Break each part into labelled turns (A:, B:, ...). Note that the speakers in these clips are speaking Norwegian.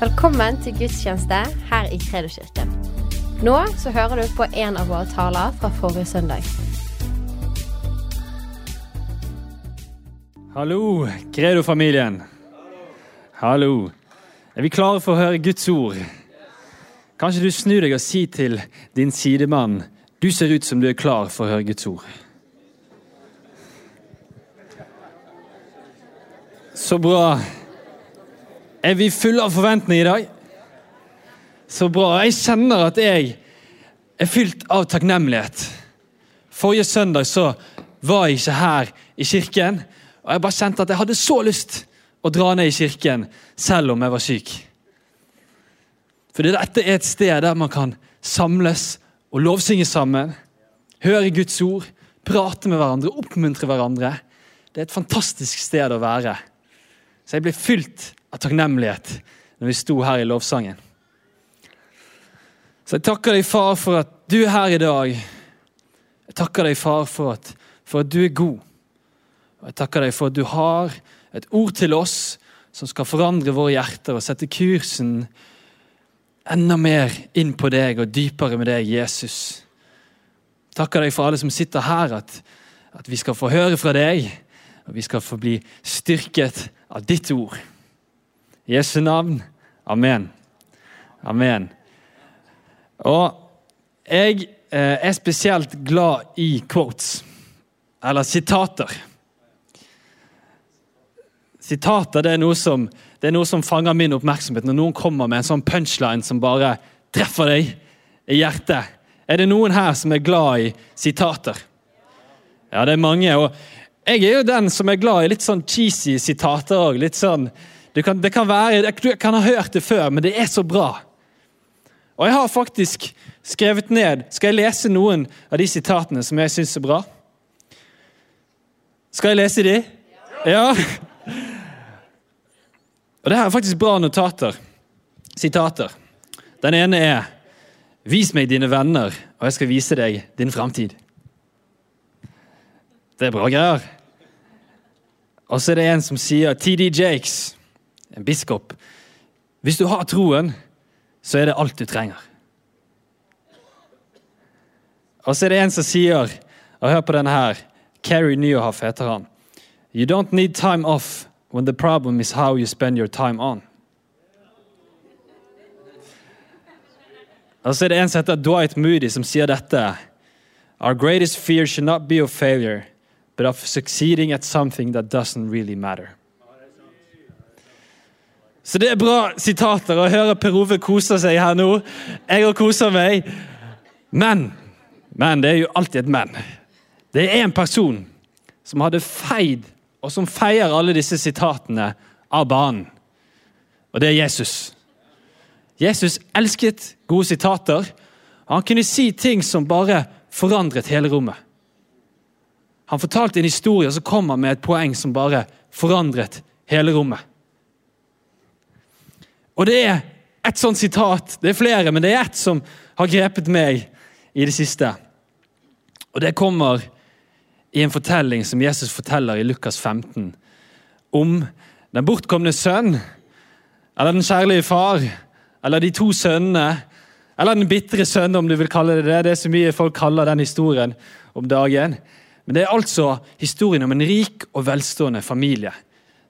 A: Velkommen til gudstjeneste her i Kredoskirken. Nå så hører du på en av våre taler fra forrige søndag.
B: Hallo, Kredo-familien. Hallo. Er vi klare for å høre Guds ord? Kanskje du snur deg og sier til din sidemann du ser ut som du er klar for å høre Guds ord. Så bra. Er vi fulle av forventning i dag? Så bra. Jeg kjenner at jeg er fylt av takknemlighet. Forrige søndag så var jeg ikke her i kirken. Og jeg bare kjente at jeg hadde så lyst å dra ned i kirken selv om jeg var syk. Fordi dette er et sted der man kan samles og lovsynge sammen. Høre Guds ord, prate med hverandre, oppmuntre hverandre. Det er et fantastisk sted å være. Så jeg ble fylt av takknemlighet når vi sto her i lovsangen. Så jeg takker deg, far, for at du er her i dag. Jeg takker deg, far, for at, for at du er god. Og jeg takker deg for at du har et ord til oss som skal forandre våre hjerter og sette kursen enda mer inn på deg og dypere med deg, Jesus. Takker deg for alle som sitter her, at, at vi skal få høre fra deg, og vi skal få bli styrket av ditt ord. I Jesu navn. Amen. Amen. Og jeg eh, er spesielt glad i quotes, eller sitater. Sitater det er, noe som, det er noe som fanger min oppmerksomhet når noen kommer med en sånn punchline som bare treffer deg i hjertet. Er det noen her som er glad i sitater? Ja, det er mange. og Jeg er jo den som er glad i litt sånn cheesy sitater òg. Sånn, det, kan, det kan være, Du kan ha hørt det før, men det er så bra. Og jeg har faktisk skrevet ned Skal jeg lese noen av de sitatene som jeg syns er bra? Skal jeg lese de? Ja. Og det her er faktisk bra notater. Sitater. Den ene er Vis meg dine venner, og jeg skal vise deg din framtid. Det er bra greier. Og så er det en som sier TD Jakes, en biskop. Hvis du har troen, så er det alt du trenger. Og så er det en som sier, og hør på denne her, Kerry Nyhoff heter han. You don't need time off when the problem is how you spend your time on. Og så er det en som heter Dwight Moody, som sier dette. Our greatest fear should not be of failure, but of succeeding at something that doesn't really matter. Så det er bra sitater. å høre Per Ove koser seg her nå. Jeg òg koser meg. Men Men det er jo alltid et men. Det er en person som hadde feid og som feier alle disse sitatene av banen. Og det er Jesus. Jesus elsket gode sitater. Han kunne si ting som bare forandret hele rommet. Han fortalte en historie, og så kom han med et poeng som bare forandret hele rommet. Og det er et sånt sitat. Det er flere, men det er ett som har grepet meg i det siste. Og det kommer i en fortelling som Jesus forteller i Lukas 15, om den bortkomne sønn, eller den kjærlige far, eller de to sønnene, eller den bitre sønn, om du vil kalle det det. Det er så mye folk kaller den historien om dagen. Men det er altså historien om en rik og velstående familie.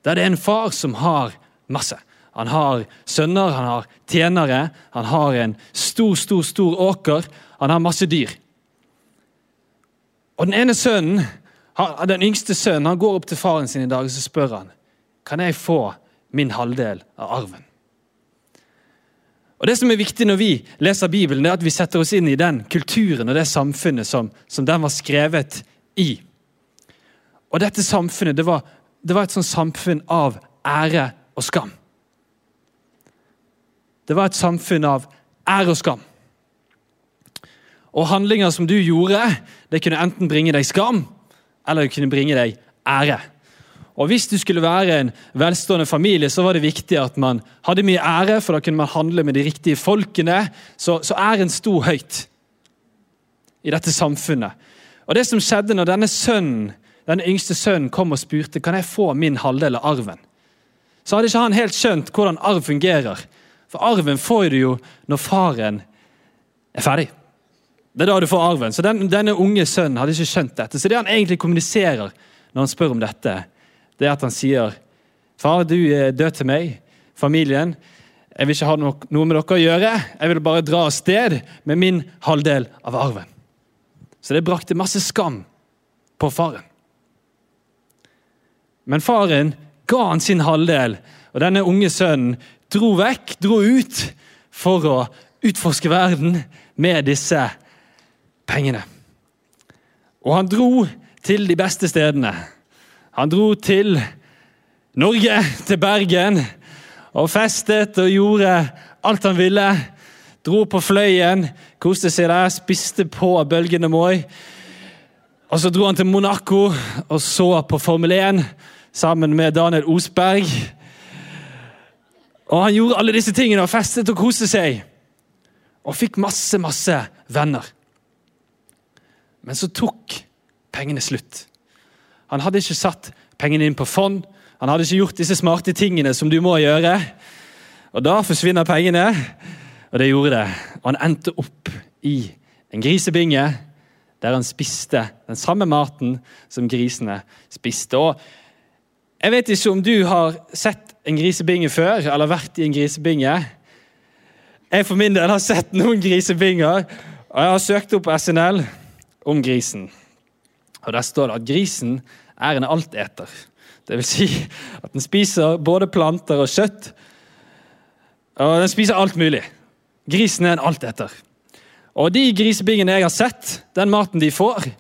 B: Der det er en far som har masse. Han har sønner, han har tjenere, han har en stor, stor, stor åker. Han har masse dyr. Og Den ene sønnen, den yngste sønnen han går opp til faren sin i dag og så spør han, kan jeg få min halvdel av arven. Og Det som er viktig når vi leser Bibelen, det er at vi setter oss inn i den kulturen og det samfunnet som, som den var skrevet i. Og dette samfunnet det var, det var et sånt samfunn av ære og skam. Det var et samfunn av ære og skam. Og handlinger som du gjorde, det kunne enten bringe deg skam, eller det kunne bringe deg ære. Og Hvis du skulle være en velstående familie, så var det viktig at man hadde mye ære, for da kunne man handle med de riktige folkene. Så, så æren sto høyt i dette samfunnet. Og Det som skjedde når denne sønnen, denne yngste sønnen kom og spurte kan jeg få min halvdel av arven, så hadde ikke han helt skjønt hvordan arv fungerer. For arven får du jo når faren er ferdig. Det er da du får arven. Så den, Denne unge sønnen hadde ikke skjønt dette. Så det han egentlig kommuniserer når han spør om dette, det er at han sier Far, du er død til meg, familien. Jeg vil ikke ha noe med dere å gjøre. Jeg vil bare dra av sted med min halvdel av arven. Så det brakte masse skam på faren. Men faren ga han sin halvdel, og denne unge sønnen dro vekk, dro ut, for å utforske verden med disse pengene. Og han dro til de beste stedene. Han dro til Norge, til Bergen, og festet og gjorde alt han ville. Dro på Fløyen, koste seg der, spiste på bølgene Moi. Og Så dro han til Monaco og så på Formel 1 sammen med Daniel Osberg. Og Han gjorde alle disse tingene og festet og koste seg. Og fikk masse, masse venner. Men så tok pengene slutt. Han hadde ikke satt pengene inn på fond. Han hadde ikke gjort disse smarte tingene som du må gjøre. Og da forsvinner pengene, og det gjorde det. Og han endte opp i en grisebinge der han spiste den samme maten som grisene spiste. Og jeg vet ikke om du har sett en grisebinge før, eller vært i en grisebinge. Jeg for min del har sett noen grisebinger, og jeg har søkt opp SNL om grisen. Og Der står det at grisen er en alteter. Vil si at den spiser både planter og kjøtt. Og den spiser alt mulig. Grisen er en alteter. Og de grisebingene jeg har sett, den maten de får,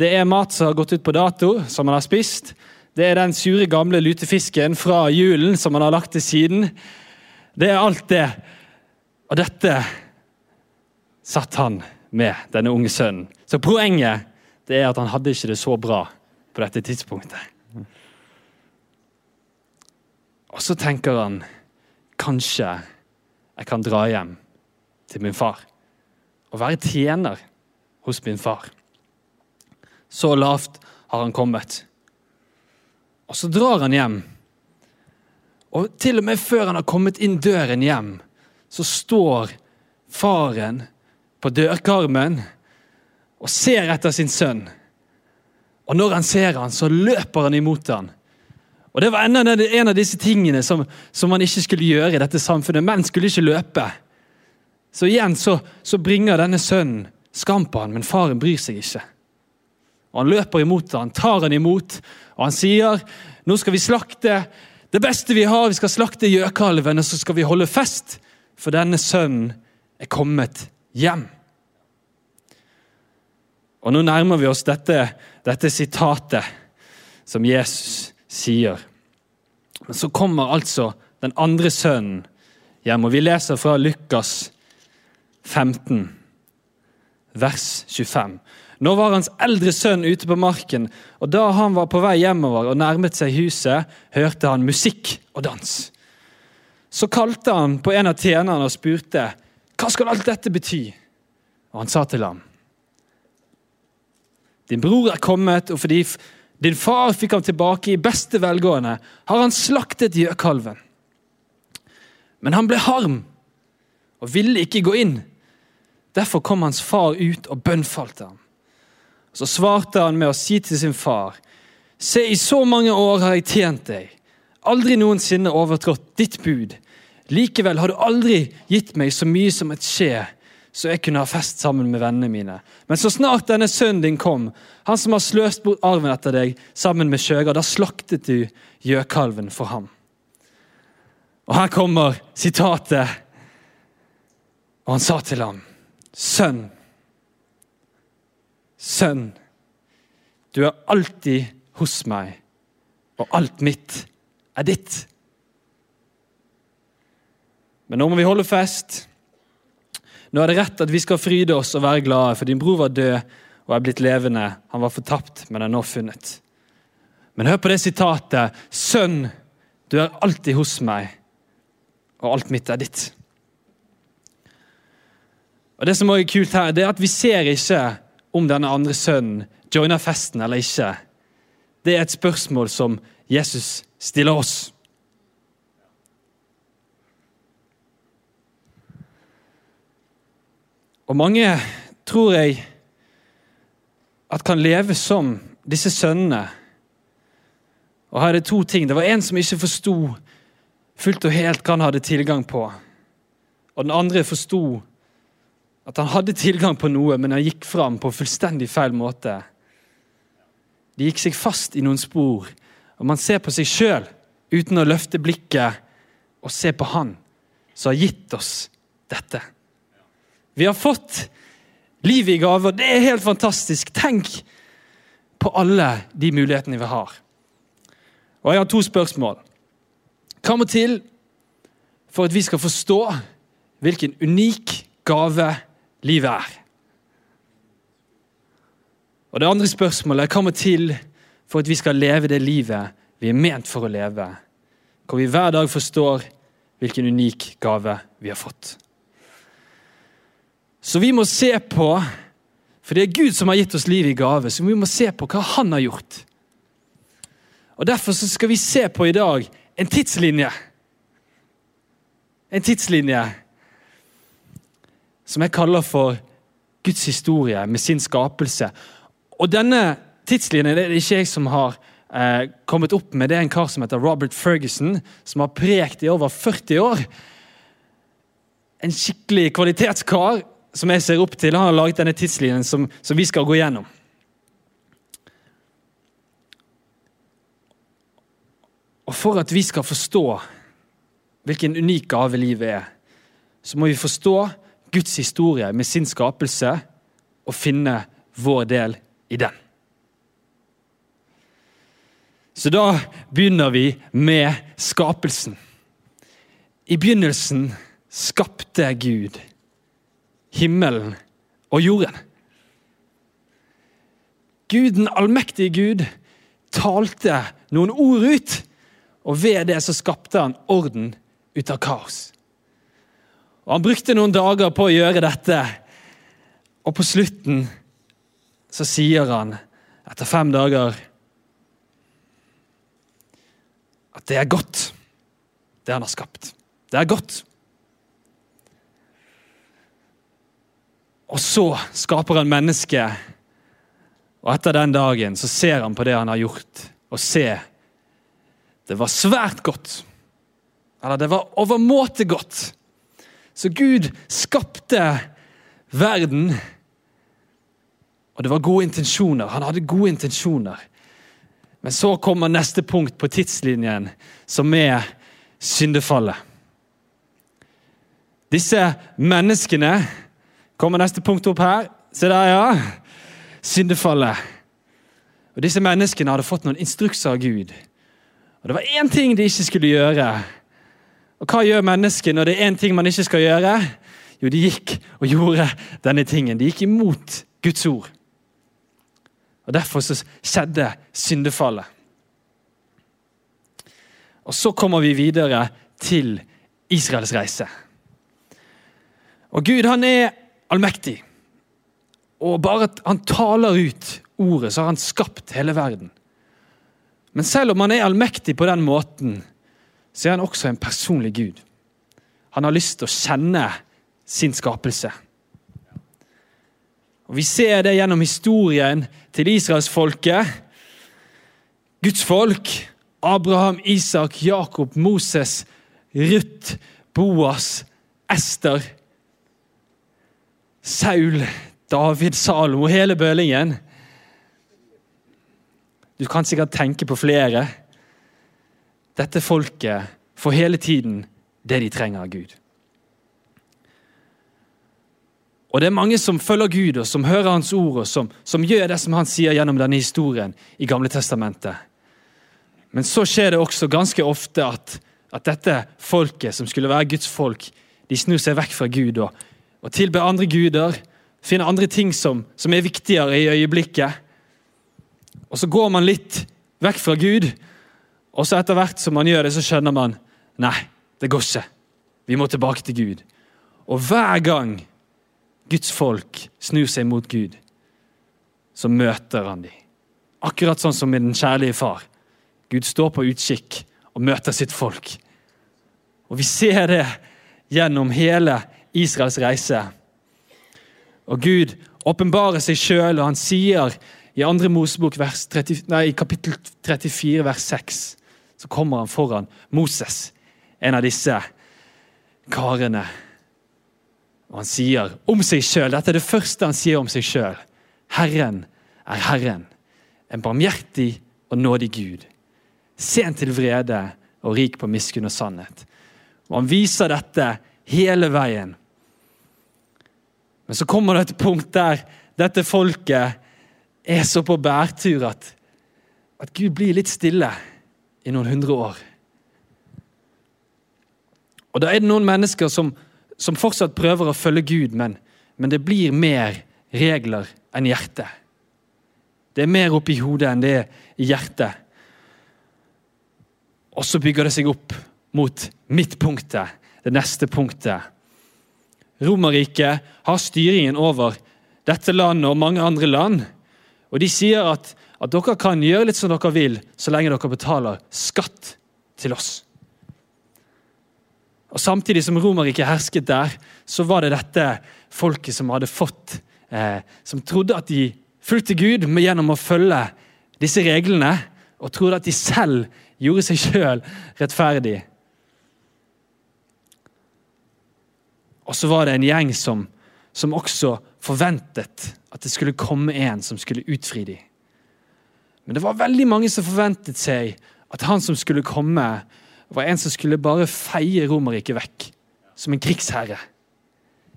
B: det er mat som har gått ut på dato, som man har spist. Det er den sure, gamle lutefisken fra julen som man har lagt til siden. Det er alt det. Og dette satt han med, denne unge sønnen. Så poenget det er at han hadde ikke det så bra på dette tidspunktet. Og så tenker han kanskje jeg kan dra hjem til min far og være tjener hos min far. Så lavt har han kommet. Og så drar han hjem. Og til og med før han har kommet inn døren hjem, så står faren på dørkarmen og ser etter sin sønn. Og når han ser han, så løper han imot han. Og Det var en av disse tingene som, som man ikke skulle gjøre i dette samfunnet. Menn skulle ikke løpe. Så igjen så, så bringer denne sønnen skam på han, men faren bryr seg ikke. Og Han løper imot han, tar han imot, og han sier nå skal vi slakte det beste vi har. Vi skal slakte gjøkalven, og så skal vi holde fest, for denne sønnen er kommet hjem. Og Nå nærmer vi oss dette, dette sitatet som Jesus sier. Men så kommer altså den andre sønnen hjem, og vi leser fra Lukas 15, vers 25. Nå var hans eldre sønn ute på marken, og da han var på vei hjemover og nærmet seg huset, hørte han musikk og dans. Så kalte han på en av tjenerne og spurte, 'Hva skal alt dette bety?' Og han sa til ham, 'Din bror er kommet, og fordi din far fikk ham tilbake i beste velgående, har han slaktet gjøkalven.' Men han ble harm og ville ikke gå inn. Derfor kom hans far ut og bønnfalte ham. Så svarte han med å si til sin far.: Se, i så mange år har jeg tjent deg, aldri noensinne overtrådt ditt bud. Likevel har du aldri gitt meg så mye som et skje, så jeg kunne ha fest sammen med vennene mine. Men så snart denne sønnen din kom, han som har sløst bort arven etter deg sammen med skjøger, da slaktet du gjøkalven for ham. Og her kommer sitatet. Og han sa til ham, sønn, sønn, du er alltid hos meg, og alt mitt er ditt. Men nå må vi holde fest. Nå er det rett at vi skal fryde oss og være glade, for din bror var død og er blitt levende. Han var fortapt, men er nå funnet. Men hør på det sitatet. Sønn, du er alltid hos meg, og alt mitt er ditt. Og Det som også er kult her, det er at vi ser ikke om denne andre sønnen joiner festen eller ikke. Det er et spørsmål som Jesus stiller oss. Og mange tror jeg at kan leve som disse sønnene. Og her er det to ting. Det var en som ikke forsto fullt og helt hva han hadde tilgang på. Og den andre forsto at han hadde tilgang på noe, men han gikk fram på fullstendig feil måte. De gikk seg fast i noen spor, og man ser på seg sjøl uten å løfte blikket og se på Han som har gitt oss dette. Vi har fått livet i gave, og det er helt fantastisk. Tenk på alle de mulighetene vi har. Og Jeg har to spørsmål. Hva må til for at vi skal forstå hvilken unik gave livet er? Og Det andre spørsmålet er hva må til for at vi skal leve det livet vi er ment for å leve? Hvor vi hver dag forstår hvilken unik gave vi har fått. Så vi må se på For det er Gud som har gitt oss livet i gave, så vi må se på hva han har gjort. Og Derfor skal vi se på i dag en tidslinje. En tidslinje som jeg kaller for Guds historie med sin skapelse. Og denne tidslinjen det er det ikke jeg som har eh, kommet opp med. Det er en kar som heter Robert Ferguson, som har prekt i over 40 år. En skikkelig kvalitetskar som jeg ser opp til. Han har laget denne tidslinjen som, som vi skal gå gjennom. Og For at vi skal forstå hvilken unik gave livet er, så må vi forstå Guds historie med sin skapelse og finne vår del i den. Så da begynner vi med skapelsen. I begynnelsen skapte Gud himmelen og jorden. Guden, allmektige Gud, talte noen ord ut, og ved det så skapte han orden ut av kaos. Og Han brukte noen dager på å gjøre dette, og på slutten så sier han, etter fem dager, at det er godt, det han har skapt. Det er godt. Og så skaper han mennesket, og etter den dagen så ser han på det han har gjort, og ser det var svært godt. Eller det var overmåte godt. Så Gud skapte verden, og det var gode intensjoner. Han hadde gode intensjoner. Men så kommer neste punkt på tidslinjen, som er syndefallet. Disse menneskene Kommer neste punkt opp her. Se der, ja. Syndefallet. Og Disse menneskene hadde fått noen instrukser av Gud. Og Det var én ting de ikke skulle gjøre. Og Hva gjør mennesket når det er én ting man ikke skal gjøre? Jo, de gikk og gjorde denne tingen. De gikk imot Guds ord. Og Derfor så skjedde syndefallet. Og Så kommer vi videre til Israels reise. Og Gud han er allmektig. Og bare at han taler ut ordet, så har han skapt hele verden. Men selv om han er allmektig på den måten, så er han også en personlig Gud. Han har lyst til å kjenne sin skapelse. Og Vi ser det gjennom historien til israelsfolket. Guds folk. Abraham, Isak, Jakob, Moses, Ruth, Boas, Ester. Saul, David, Salomo, hele bølingen. Du kan sikkert tenke på flere. Dette folket får hele tiden det de trenger av Gud. Og Det er mange som følger Gud, og som hører Hans ord, og som, som gjør det som han sier gjennom denne historien i Gamle Testamentet. Men så skjer det også ganske ofte at, at dette folket, som skulle være Guds folk, de snur seg vekk fra Gud og og tilber andre guder, finner andre ting som, som er viktigere i øyeblikket. Og så går man litt vekk fra Gud, og så etter hvert som man gjør det, så skjønner man nei, det går ikke. Vi må tilbake til Gud. Og hver gang Guds folk snur seg mot Gud, så møter han dem. Akkurat sånn som med den kjærlige far. Gud står på utkikk og møter sitt folk. Og Vi ser det gjennom hele Israels reise. Og Gud åpenbarer seg sjøl, og han sier i 2. Mosebok vers 30, nei, kapittel 34, vers 6, så kommer han foran Moses, en av disse karene. Og han sier om seg sjøl Dette er det første han sier om seg sjøl. Herren er Herren, en barmhjertig og nådig Gud. Sent til vrede og rik på miskunn og sannhet. Og Han viser dette hele veien. Men så kommer det et punkt der dette folket er så på bærtur at, at Gud blir litt stille i noen hundre år. Og Da er det noen mennesker som, som fortsatt prøver å følge Gud, men, men det blir mer regler enn hjertet. Det er mer oppi hodet enn det er i hjertet. Og så bygger det seg opp mot midtpunktet, det neste punktet. Romerriket har styringen over dette landet og mange andre land. Og De sier at, at dere kan gjøre litt som dere vil, så lenge dere betaler skatt til oss. Og Samtidig som Romerriket hersket der, så var det dette folket som hadde fått eh, Som trodde at de fulgte Gud gjennom å følge disse reglene, og trodde at de selv gjorde seg sjøl rettferdig. Og så var det en gjeng som, som også forventet at det skulle komme en som skulle utfri dem. Men det var veldig mange som forventet seg at han som skulle komme, var en som skulle bare feie Romerriket vekk, som en krigsherre.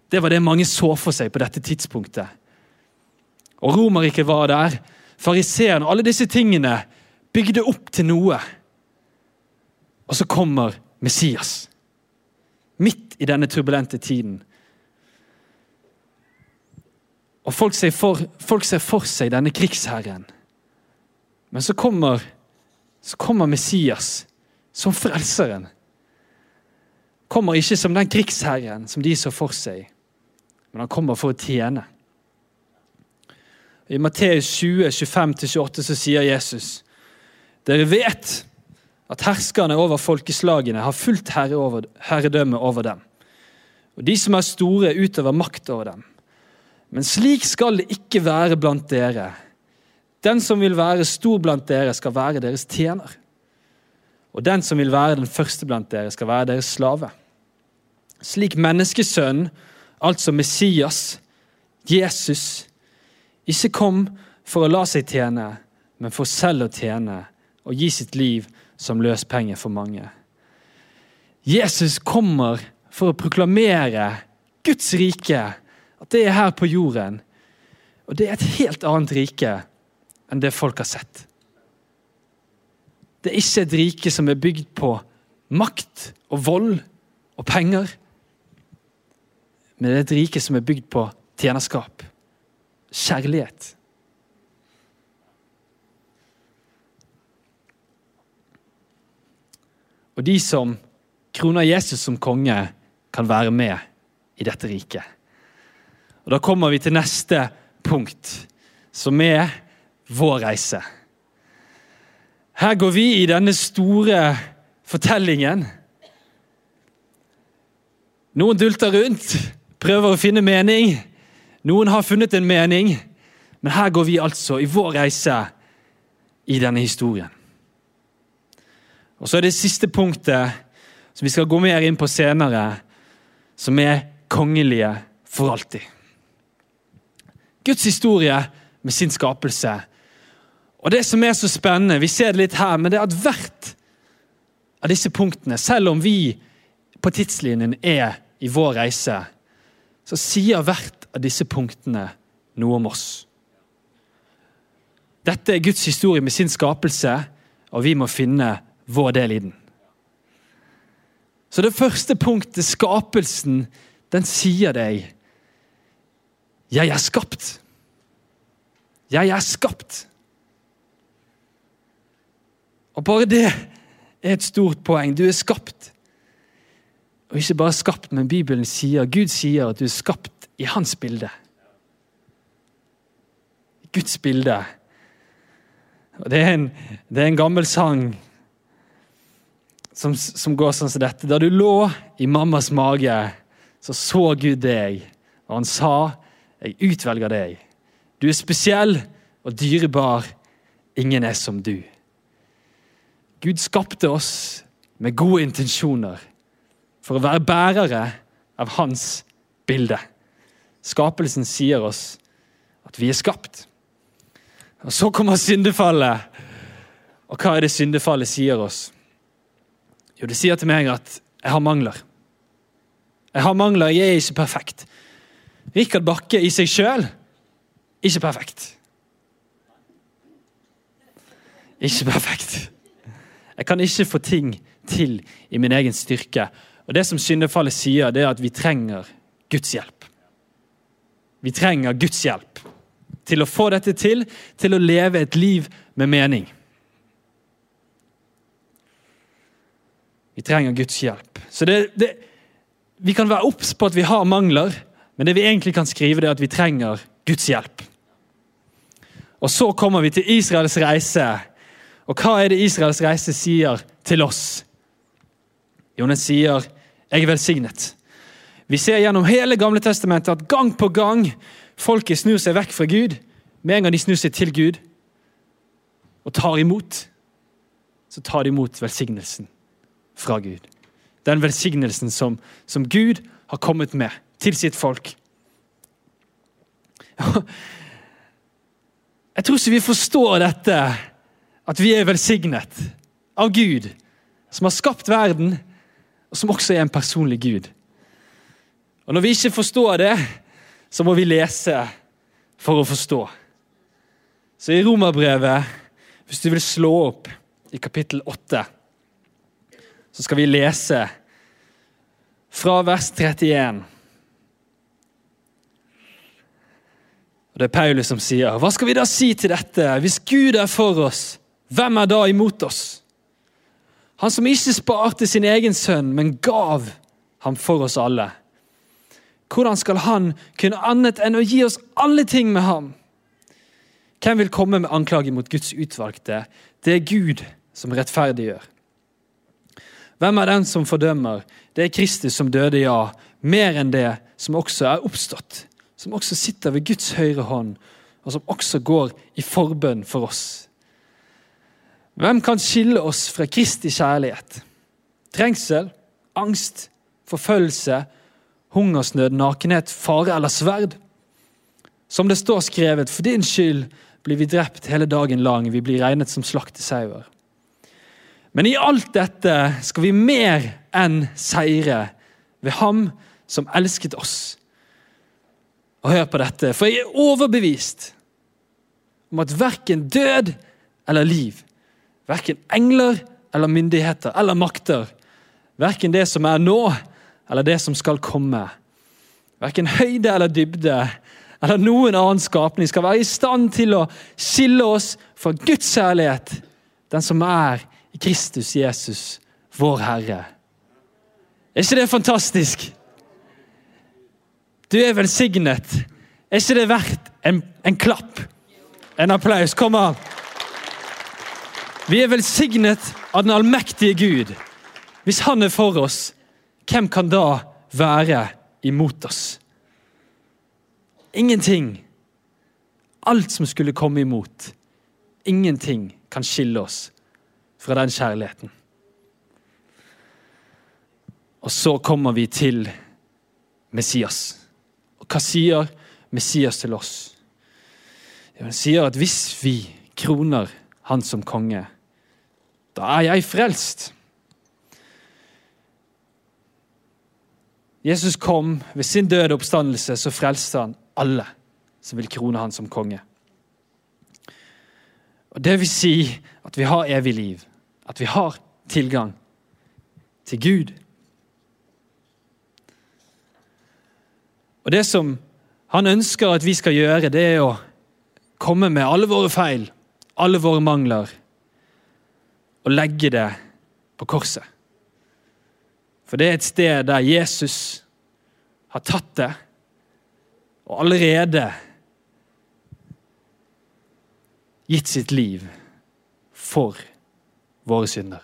B: Det var det mange så for seg på dette tidspunktet. Og Romerriket var der. Fariseerne, alle disse tingene bygde opp til noe. Og så kommer Messias. Midt i denne turbulente tiden. Og folk ser, for, folk ser for seg denne krigsherren. Men så kommer, så kommer Messias som frelseren. Kommer ikke som den krigsherren som de så for seg, men han kommer for å tjene. I Matteus 20, 25-28 så sier Jesus dere vet at herskerne over folkeslagene har fullt herredømme over dem, og de som er store, utøver makt over dem. Men slik skal det ikke være blant dere. Den som vil være stor blant dere, skal være deres tjener. Og den som vil være den første blant dere, skal være deres slave. Slik menneskesønnen, altså Messias, Jesus, ikke kom for å la seg tjene, men for selv å tjene og gi sitt liv som løspenge for mange. Jesus kommer for å proklamere Guds rike at det er her på jorden. Og det er et helt annet rike enn det folk har sett. Det er ikke et rike som er bygd på makt og vold og penger. Men det er et rike som er bygd på tjenerskap, kjærlighet. Og de som kroner Jesus som konge, kan være med i dette riket. Og Da kommer vi til neste punkt, som er vår reise. Her går vi i denne store fortellingen. Noen dulter rundt, prøver å finne mening. Noen har funnet en mening. Men her går vi altså i vår reise i denne historien. Og Så er det siste punktet, som vi skal gå mer inn på senere, som er kongelige for alltid. Guds historie med sin skapelse. Og Det som er så spennende, vi ser det litt her, men det er at hvert av disse punktene, selv om vi på tidslinjen er i vår reise, så sier hvert av disse punktene noe om oss. Dette er Guds historie med sin skapelse, og vi må finne vår del i den. Så det første punktet, skapelsen, den sier deg 'Jeg er skapt'. Jeg er skapt. Og bare det er et stort poeng. Du er skapt. Og ikke bare skapt, men Bibelen sier, Gud sier at du er skapt i hans bilde. Guds bilde. Og det er en, det er en gammel sang som, som, går sånn som dette. Da du lå i mammas mage, så så Gud deg, og han sa Jeg utvelger deg. Du er spesiell og dyrebar. Ingen er som du. Gud skapte oss med gode intensjoner for å være bærere av hans bilde. Skapelsen sier oss at vi er skapt. Og Så kommer syndefallet. Og hva er det syndefallet sier oss? Jo, det sier til meg at jeg har mangler. Jeg har mangler, jeg er ikke perfekt. Rikard Bakke i seg sjøl ikke perfekt. Ikke perfekt. Jeg kan ikke få ting til i min egen styrke. Og Det som syndefallet sier, det er at vi trenger Guds hjelp. Vi trenger Guds hjelp til å få dette til, til å leve et liv med mening. Vi trenger Guds hjelp. Så det, det, Vi kan være obs på at vi har mangler, men det vi egentlig kan skrive, det er at vi trenger Guds hjelp. Og Så kommer vi til Israels reise. Og hva er det Israels reise sier til oss? Jo, den sier 'Jeg er velsignet'. Vi ser gjennom hele Gamle testamentet at gang på gang folket snur seg vekk fra Gud. Med en gang de snur seg til Gud og tar imot, så tar de imot velsignelsen fra Gud. Den velsignelsen som, som Gud har kommet med til sitt folk. Jeg tror ikke vi forstår dette, at vi er velsignet av Gud, som har skapt verden, og som også er en personlig Gud. Og Når vi ikke forstår det, så må vi lese for å forstå. Så i Romerbrevet, hvis du vil slå opp i kapittel 8, så skal vi lese fra vers 31. Og Det er Paulus som sier, hva skal vi da si til dette? Hvis Gud er for oss, hvem er da imot oss? Han som ikke sparte sin egen sønn, men gav ham for oss alle. Hvordan skal han kunne annet enn å gi oss alle ting med ham? Hvem vil komme med anklage mot Guds utvalgte? Det er Gud som rettferdiggjør. Hvem er den som fordømmer? Det er Kristus som døde, ja, mer enn det, som også er oppstått som også sitter ved Guds høyre hånd, og som også går i forbønn for oss. Hvem kan skille oss fra Kristi kjærlighet? Trengsel, angst, forfølgelse, hungersnød, nakenhet, fare eller sverd? Som det står skrevet, for din skyld blir vi drept hele dagen lang, vi blir regnet som slaktesauer. Men i alt dette skal vi mer enn seire ved Ham som elsket oss og hør på dette, for jeg er overbevist om at verken død eller liv, verken engler eller myndigheter eller makter, verken det som er nå eller det som skal komme, verken høyde eller dybde eller noen annen skapning skal være i stand til å skille oss fra Guds herlighet, den som er i Kristus Jesus, vår Herre. Er ikke det fantastisk? Du er velsignet. Er ikke det verdt en, en klapp? En applaus. Kom an. Vi er velsignet av den allmektige Gud. Hvis Han er for oss, hvem kan da være imot oss? Ingenting. Alt som skulle komme imot. Ingenting kan skille oss fra den kjærligheten. Og så kommer vi til Messias hva sier Messias til oss? Han sier at hvis vi kroner han som konge, da er jeg frelst. Jesus kom ved sin døde oppstandelse, så frelste han alle som vil krone han som konge. Og Det vil si at vi har evig liv, at vi har tilgang til Gud Og Det som han ønsker at vi skal gjøre, det er å komme med alle våre feil, alle våre mangler, og legge det på korset. For det er et sted der Jesus har tatt det, og allerede gitt sitt liv for våre synder.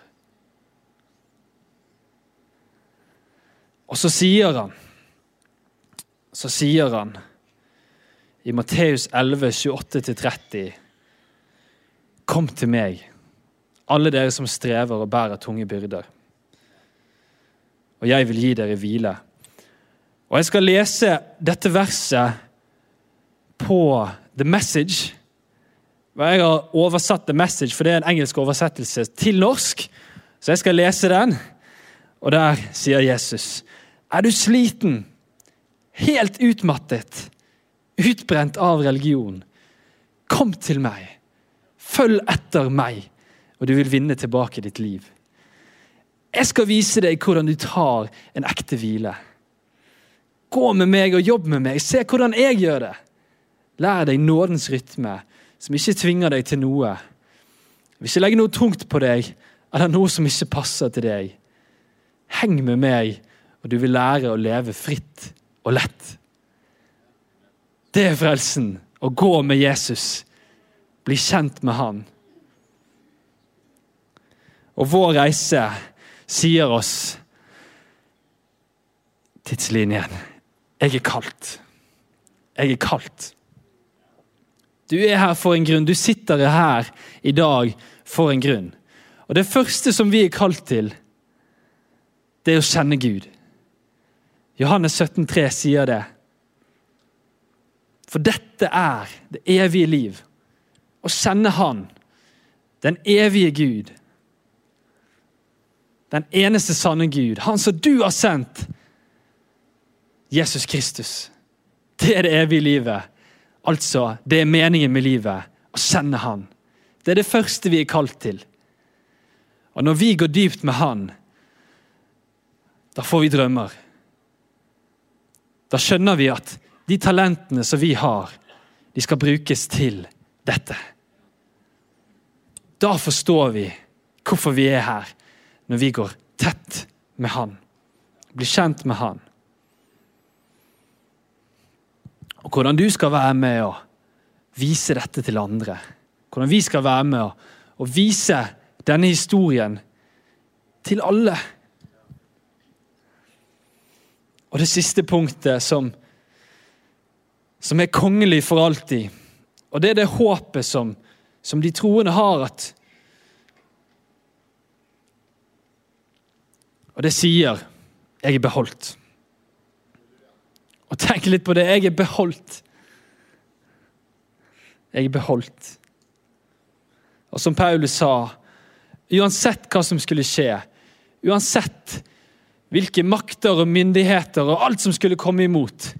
B: Og så sier han så sier han i Matteus 11, 28-30. Kom til meg, alle dere som strever og bærer tunge byrder. Og jeg vil gi dere hvile. Og jeg skal lese dette verset på The Message. Jeg har oversatt The Message, for det er en engelsk oversettelse, til norsk. Så jeg skal lese den, og der sier Jesus.: Er du sliten, helt utmattet, utbrent av religion? Kom til meg. Følg etter meg, og du vil vinne tilbake ditt liv. Jeg skal vise deg hvordan du tar en ekte hvile. Gå med meg og jobb med meg. Se hvordan jeg gjør det. Lær deg nådens rytme, som ikke tvinger deg til noe. Vil ikke legge noe tungt på deg eller noe som ikke passer til deg. Heng med meg, og du vil lære å leve fritt og lett. Det er frelsen. Å gå med Jesus. Bli kjent med han. Og vår reise sier oss tidslinjen. Jeg er kalt. Jeg er kalt. Du er her for en grunn. Du sitter her i dag for en grunn. Og Det første som vi er kalt til, det er å kjenne Gud. Johannes 17, 17,3 sier det. For dette er det evige liv. Å kjenne Han, den evige Gud. Den eneste sanne Gud. Han som du har sendt. Jesus Kristus. Det er det evige livet. Altså, det er meningen med livet. Å kjenne Han. Det er det første vi er kalt til. Og når vi går dypt med Han, da får vi drømmer. Da skjønner vi at de talentene som vi har, de skal brukes til dette. Da forstår vi hvorfor vi er her, når vi går tett med Han. Blir kjent med Han. Og hvordan du skal være med å vise dette til andre. Hvordan vi skal være med å vise denne historien til alle. Og det siste punktet som, som er kongelig for alltid, og det er det håpet som, som de troende har at Og det sier 'jeg er beholdt'. Og tenk litt på det. Jeg er beholdt. Jeg er beholdt. Og som Paulus sa Uansett hva som skulle skje, uansett hvilke makter og myndigheter og alt som skulle komme imot.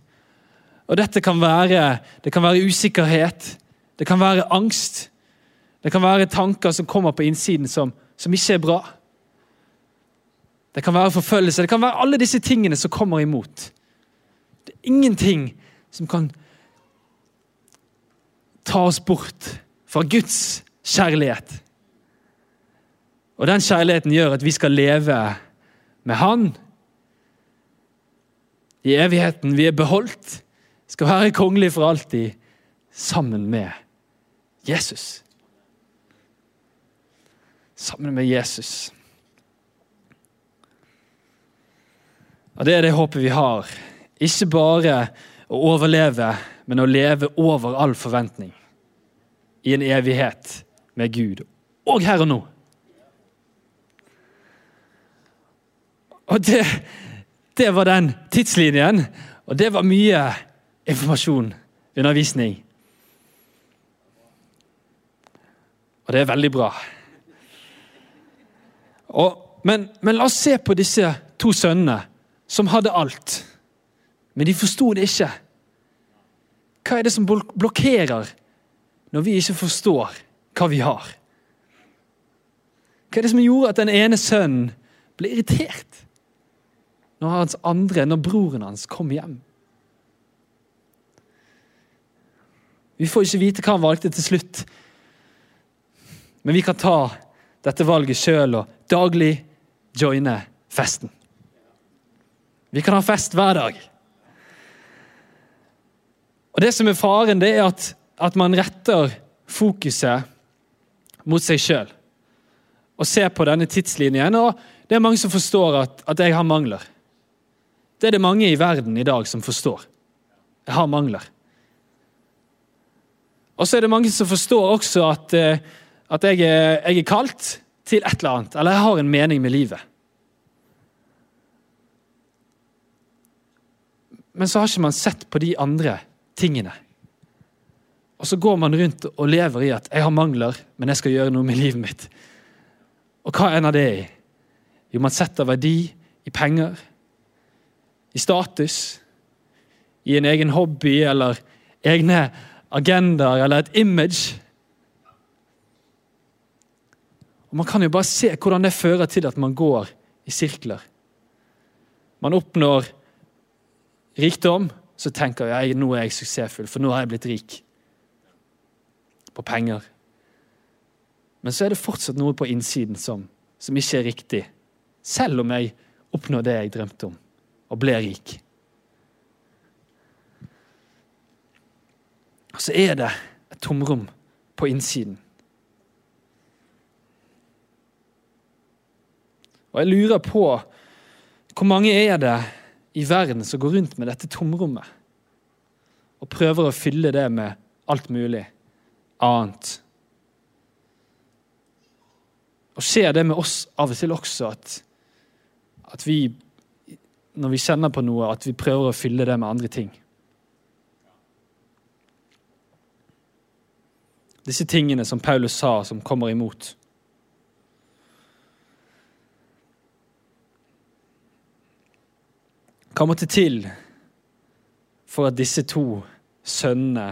B: Og dette kan være, det kan være usikkerhet, det kan være angst. Det kan være tanker som kommer på innsiden som, som ikke er bra. Det kan være forfølgelse, det kan være alle disse tingene som kommer imot. Det er ingenting som kan ta oss bort fra Guds kjærlighet. Og den kjærligheten gjør at vi skal leve med Han. I evigheten. Vi er beholdt. Skal være kongelige for alltid sammen med Jesus. Sammen med Jesus. Og Det er det håpet vi har. Ikke bare å overleve, men å leve over all forventning. I en evighet med Gud. Og her og nå. Og det, det var den tidslinjen, og det var mye informasjon, undervisning. Og det er veldig bra. Og, men, men, la oss se på disse to sønnene som hadde alt. Men de forsto det ikke. Hva er det som blokkerer når vi ikke forstår hva vi har? Hva er det som gjorde at den ene sønnen ble irritert? Når hans andre, når broren hans kom hjem. Vi får ikke vite hva han valgte til slutt, men vi kan ta dette valget sjøl og daglig joine festen. Vi kan ha fest hver dag. Og Det som er faren, det er at, at man retter fokuset mot seg sjøl og ser på denne tidslinjen. Og det er mange som forstår at, at jeg har mangler. Det er det mange i verden i dag som forstår. Jeg har mangler. Og så er det mange som forstår også at, eh, at jeg, er, jeg er kalt til et eller annet, eller jeg har en mening med livet. Men så har ikke man sett på de andre tingene. Og så går man rundt og lever i at 'jeg har mangler, men jeg skal gjøre noe med livet mitt'. Og hva ender det i? Jo, man setter verdi i penger, i status, i en egen hobby eller egne agendaer eller et image. Og Man kan jo bare se hvordan det fører til at man går i sirkler. Man oppnår rikdom, så tenker jeg nå er jeg suksessfull, for nå har jeg blitt rik. På penger. Men så er det fortsatt noe på innsiden som, som ikke er riktig. Selv om jeg oppnår det jeg drømte om, og ble rik. Og Så er det et tomrom på innsiden. Og jeg lurer på hvor mange er det i verden som går rundt med dette tomrommet og prøver å fylle det med alt mulig annet. Og skjer det med oss av og til også at, at vi, når vi kjenner på noe, at vi prøver å fylle det med andre ting? Disse tingene som Paulus sa, som kommer imot. Hva måtte til for at disse to sønnene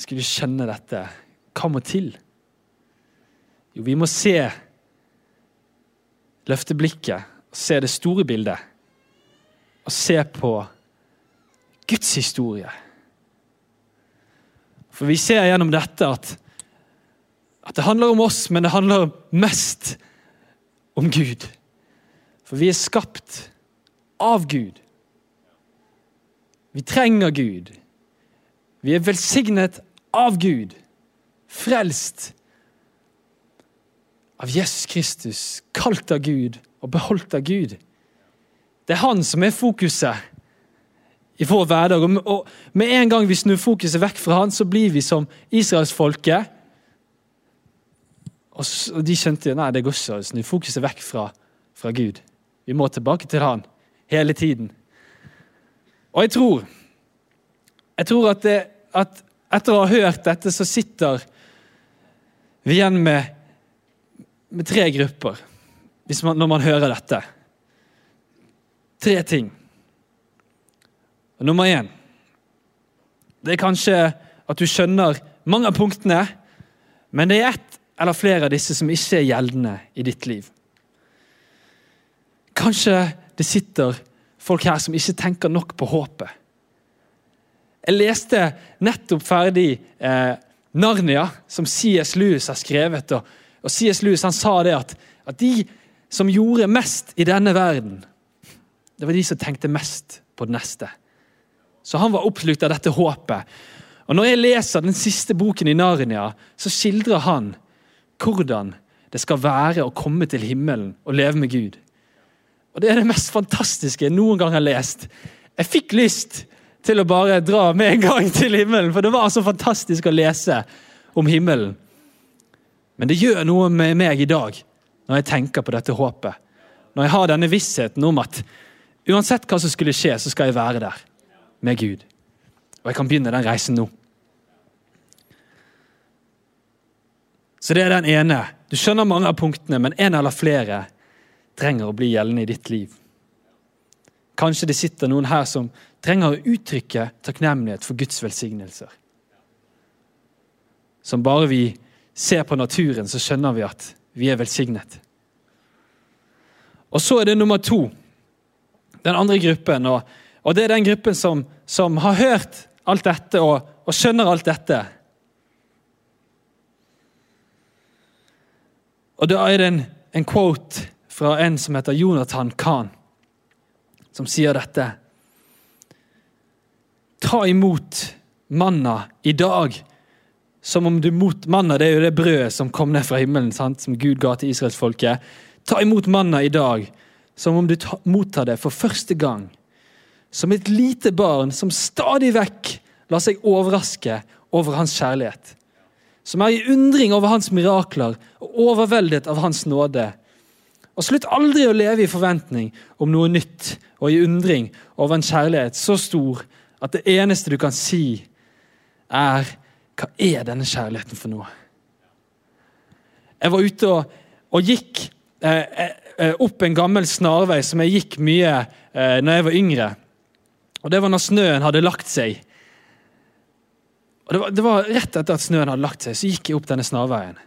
B: skulle skjønne dette? Hva må til? Jo, vi må se Løfte blikket og se det store bildet. Og se på Guds historie. For vi ser gjennom dette at, at det handler om oss, men det handler mest om Gud. For vi er skapt av Gud. Vi trenger Gud. Vi er velsignet av Gud. Frelst av Jesus Kristus, kalt av Gud og beholdt av Gud. Det er han som er fokuset i vår hverdag. Og med en gang vi snur fokuset vekk fra han, så blir vi som israelsfolket. Og de skjønte nei, det går ikke å snu fokuset vekk fra, fra Gud. Vi må tilbake til han hele tiden. Og jeg tror jeg tror at, det, at etter å ha hørt dette, så sitter vi igjen med, med tre grupper man, når man hører dette. Tre ting. Og nummer én Det er kanskje at du skjønner mange av punktene, men det er ett eller flere av disse som ikke er gjeldende i ditt liv. Kanskje det sitter folk her som ikke tenker nok på håpet. Jeg leste nettopp ferdig eh, Narnia, som C.S. Lewis har skrevet. Og, og C.S. Lewis han sa det at, at de som gjorde mest i denne verden, det var de som tenkte mest på det neste. Så han var oppslukt av dette håpet. Og Når jeg leser den siste boken i Narnia, så skildrer han hvordan det skal være å komme til himmelen og leve med Gud. Og Det er det mest fantastiske jeg noen gang har lest. Jeg fikk lyst til å bare dra med en gang til himmelen, for det var så fantastisk å lese om himmelen. Men det gjør noe med meg i dag når jeg tenker på dette håpet. Når jeg har denne vissheten om at uansett hva som skulle skje, så skal jeg være der med Gud. Og jeg kan begynne den reisen nå. Så det er den ene. Du skjønner mange av punktene, men en eller flere trenger å bli gjeldende i ditt liv. Kanskje det sitter noen her som trenger å uttrykke takknemlighet for Guds velsignelser. Som bare vi ser på naturen, så skjønner vi at vi er velsignet. Og så er det nummer to, den andre gruppen. Og, og det er den gruppen som, som, har hørt alt dette og, og skjønner alt dette. Og da er det en, en quote fra en som heter Jonathan Khan, som sier dette. Ta imot manna i dag som om du mot manna, det er jo det brødet som kom ned fra himmelen, sant? som Gud ga til israelsfolket. Ta imot manna i dag som om du mottar det for første gang. Som et lite barn som stadig vekk lar seg overraske over hans kjærlighet. Som er i undring over hans mirakler og overveldet av hans nåde. Og slutt aldri å leve i forventning om noe nytt og i undring over en kjærlighet så stor at det eneste du kan si, er hva er denne kjærligheten for noe? Jeg var ute og, og gikk eh, eh, opp en gammel snarvei som jeg gikk mye eh, når jeg var yngre. Og Det var når snøen hadde lagt seg. Og det var, det var, Rett etter at snøen hadde lagt seg, så gikk jeg opp denne snarveien.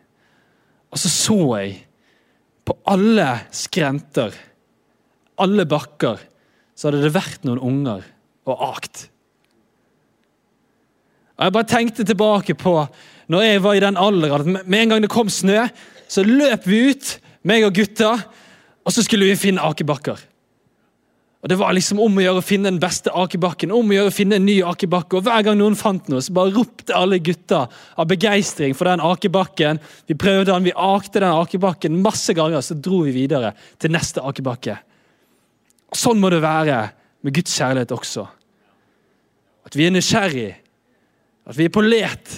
B: Og så så jeg på alle skrenter, alle bakker, så hadde det vært noen unger og akt. Og Jeg bare tenkte tilbake på når jeg var i den alderen at med en gang det kom snø, så løp vi ut, meg og gutta, og så skulle vi finne akebakker. Og Det var liksom om å gjøre å finne den beste akebakken, om å gjøre å finne en ny akebakke. Og Hver gang noen fant noe, så bare ropte alle gutta av begeistring for den akebakken. Vi prøvde den, vi akte den akebakken masse ganger, så dro vi videre til neste akebakke. Sånn må det være med Guds kjærlighet også. At vi er nysgjerrig, at vi er på let.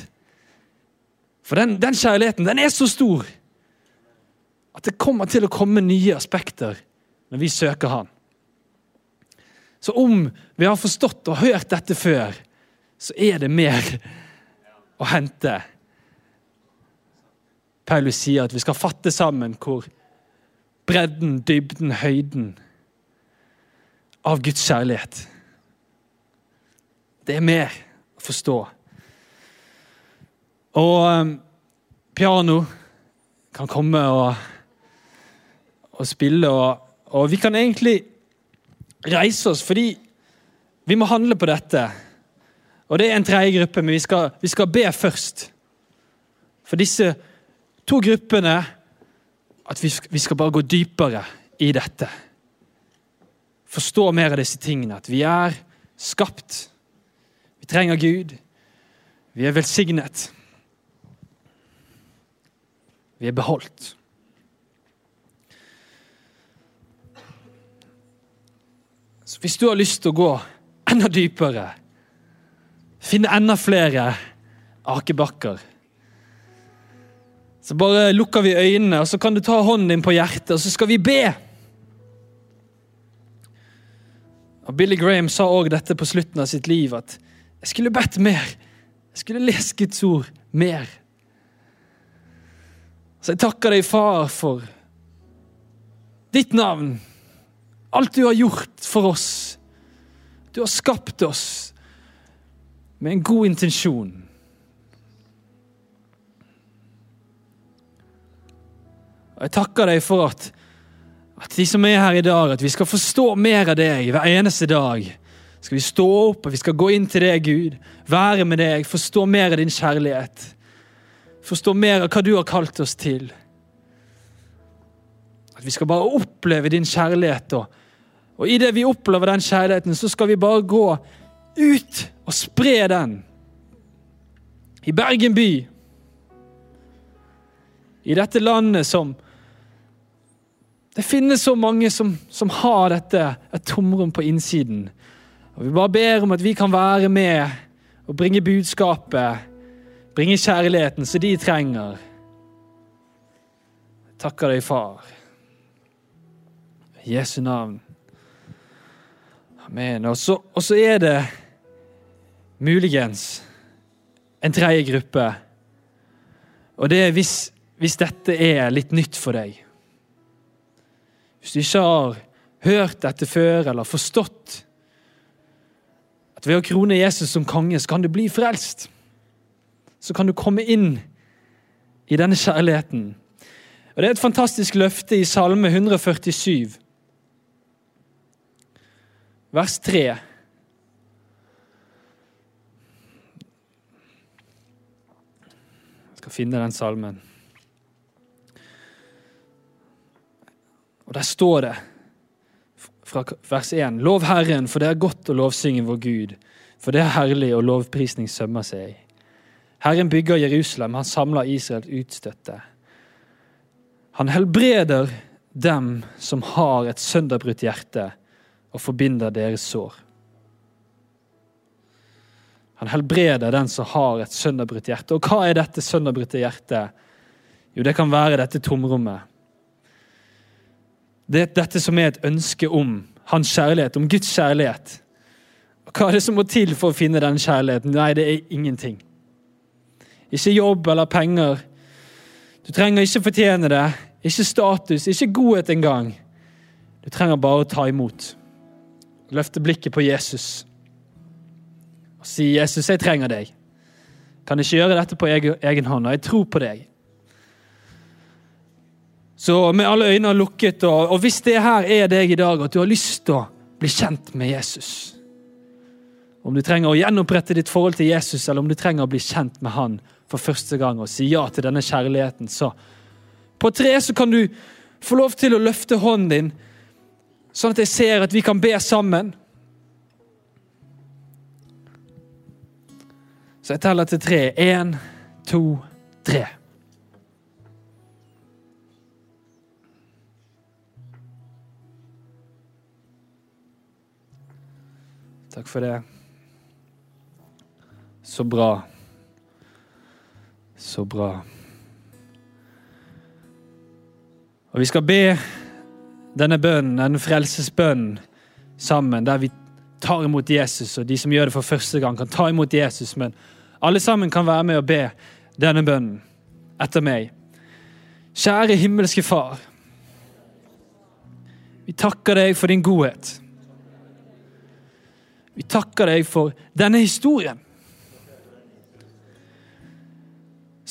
B: For den, den kjærligheten, den er så stor at det kommer til å komme nye aspekter når vi søker Han. Så om vi har forstått og hørt dette før, så er det mer å hente. Paulus sier at vi skal fatte sammen hvor bredden, dybden, høyden av Guds kjærlighet. Det er mer å forstå. Og um, piano kan komme og, og spille, og, og vi kan egentlig reise oss, fordi vi må handle på dette. Og Det er en tredje gruppe, men vi skal, vi skal be først. For disse to gruppene at vi, vi skal bare gå dypere i dette. Forstå mer av disse tingene. At vi er skapt. Vi trenger Gud. Vi er velsignet. Vi er beholdt. Så hvis du har lyst til å gå enda dypere, finne enda flere akebakker Så bare lukker vi øynene, og så kan du ta hånden din på hjertet, og så skal vi be. Og Billy Graham sa òg dette på slutten av sitt liv, at jeg skulle bedt mer. Jeg skulle lest Guds ord mer. Så jeg takker deg, far, for ditt navn Alt du har gjort for oss. Du har skapt oss med en god intensjon. Og Jeg takker deg for at, at de som er her i dag, at vi skal forstå mer av deg hver eneste dag. Skal vi stå opp og vi skal gå inn til deg, Gud, være med deg, forstå mer av din kjærlighet. Forstå mer av hva du har kalt oss til. At vi skal bare oppleve din kjærlighet. Og, og idet vi opplever den kjærligheten, så skal vi bare gå ut og spre den. I Bergen by. I dette landet som Det finnes så mange som, som har dette, et tomrom på innsiden. Og Vi bare ber om at vi kan være med og bringe budskapet, bringe kjærligheten som de trenger. Jeg takker deg, far. I Jesu navn. Amen. Og så, og så er det muligens en tredje gruppe. Og det er hvis, hvis dette er litt nytt for deg. Hvis du ikke har hørt dette før eller forstått at ved å krone Jesus som konge, så kan du bli frelst. Så kan du komme inn i denne kjærligheten. Og Det er et fantastisk løfte i Salme 147 vers 3. Jeg skal finne den salmen. Og Der står det fra vers 1.: Lov Herren, for det er godt å lovsynge vår Gud, for det er herlig, og lovprisning sømmer seg. Herren bygger Jerusalem, han samler Israels utstøtte. Han helbreder dem som har et sønderbrutt hjerte og forbinder deres sår. Han helbreder den som har et sønderbrutt hjerte. Og hva er dette sønderbrutte hjertet? Jo, det kan være dette tomrommet. Det er dette som er et ønske om hans kjærlighet, om Guds kjærlighet. Og Hva er det som må til for å finne den kjærligheten? Nei, det er ingenting. Ikke jobb eller penger. Du trenger ikke fortjene det. Ikke status, ikke godhet engang. Du trenger bare å ta imot. Løfte blikket på Jesus og si 'Jesus, jeg trenger deg'. Kan ikke gjøre dette på egen hånd, og jeg tror på deg. Så med alle øynene lukket, og, og hvis det her er deg i dag, at du har lyst til å bli kjent med Jesus Om du trenger å gjenopprette ditt forhold til Jesus, eller om du trenger å bli kjent med han for første gang og si ja til denne kjærligheten, så På tre så kan du få lov til å løfte hånden din, sånn at jeg ser at vi kan be sammen. Så jeg teller til tre. Én, to, tre. Takk for det. Så bra. Så bra. Og vi skal be denne bønnen, denne frelsesbønnen, sammen, der vi tar imot Jesus, og de som gjør det for første gang, kan ta imot Jesus. Men alle sammen kan være med og be denne bønnen etter meg. Kjære himmelske Far. Vi takker deg for din godhet. Vi takker deg for denne historien.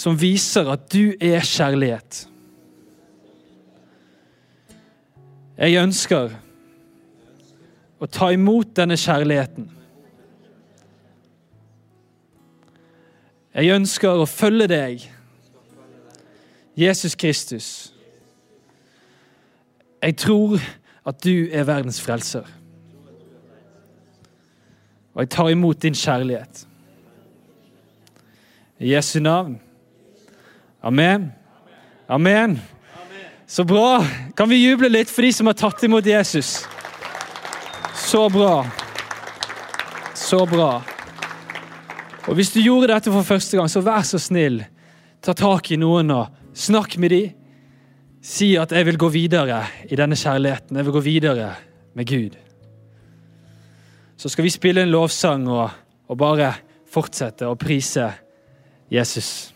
B: Som viser at du er kjærlighet. Jeg ønsker å ta imot denne kjærligheten. Jeg ønsker å følge deg, Jesus Kristus. Jeg tror at du er verdens frelser. Og jeg tar imot din kjærlighet. I Jesu navn. Amen. Amen. Så bra. Kan vi juble litt for de som har tatt imot Jesus? Så bra. Så bra. Og Hvis du gjorde dette for første gang, så vær så snill, ta tak i noen og snakk med dem. Si at 'jeg vil gå videre i denne kjærligheten'. Jeg vil gå videre med Gud. Så skal vi spille en lovsang og, og bare fortsette å prise Jesus.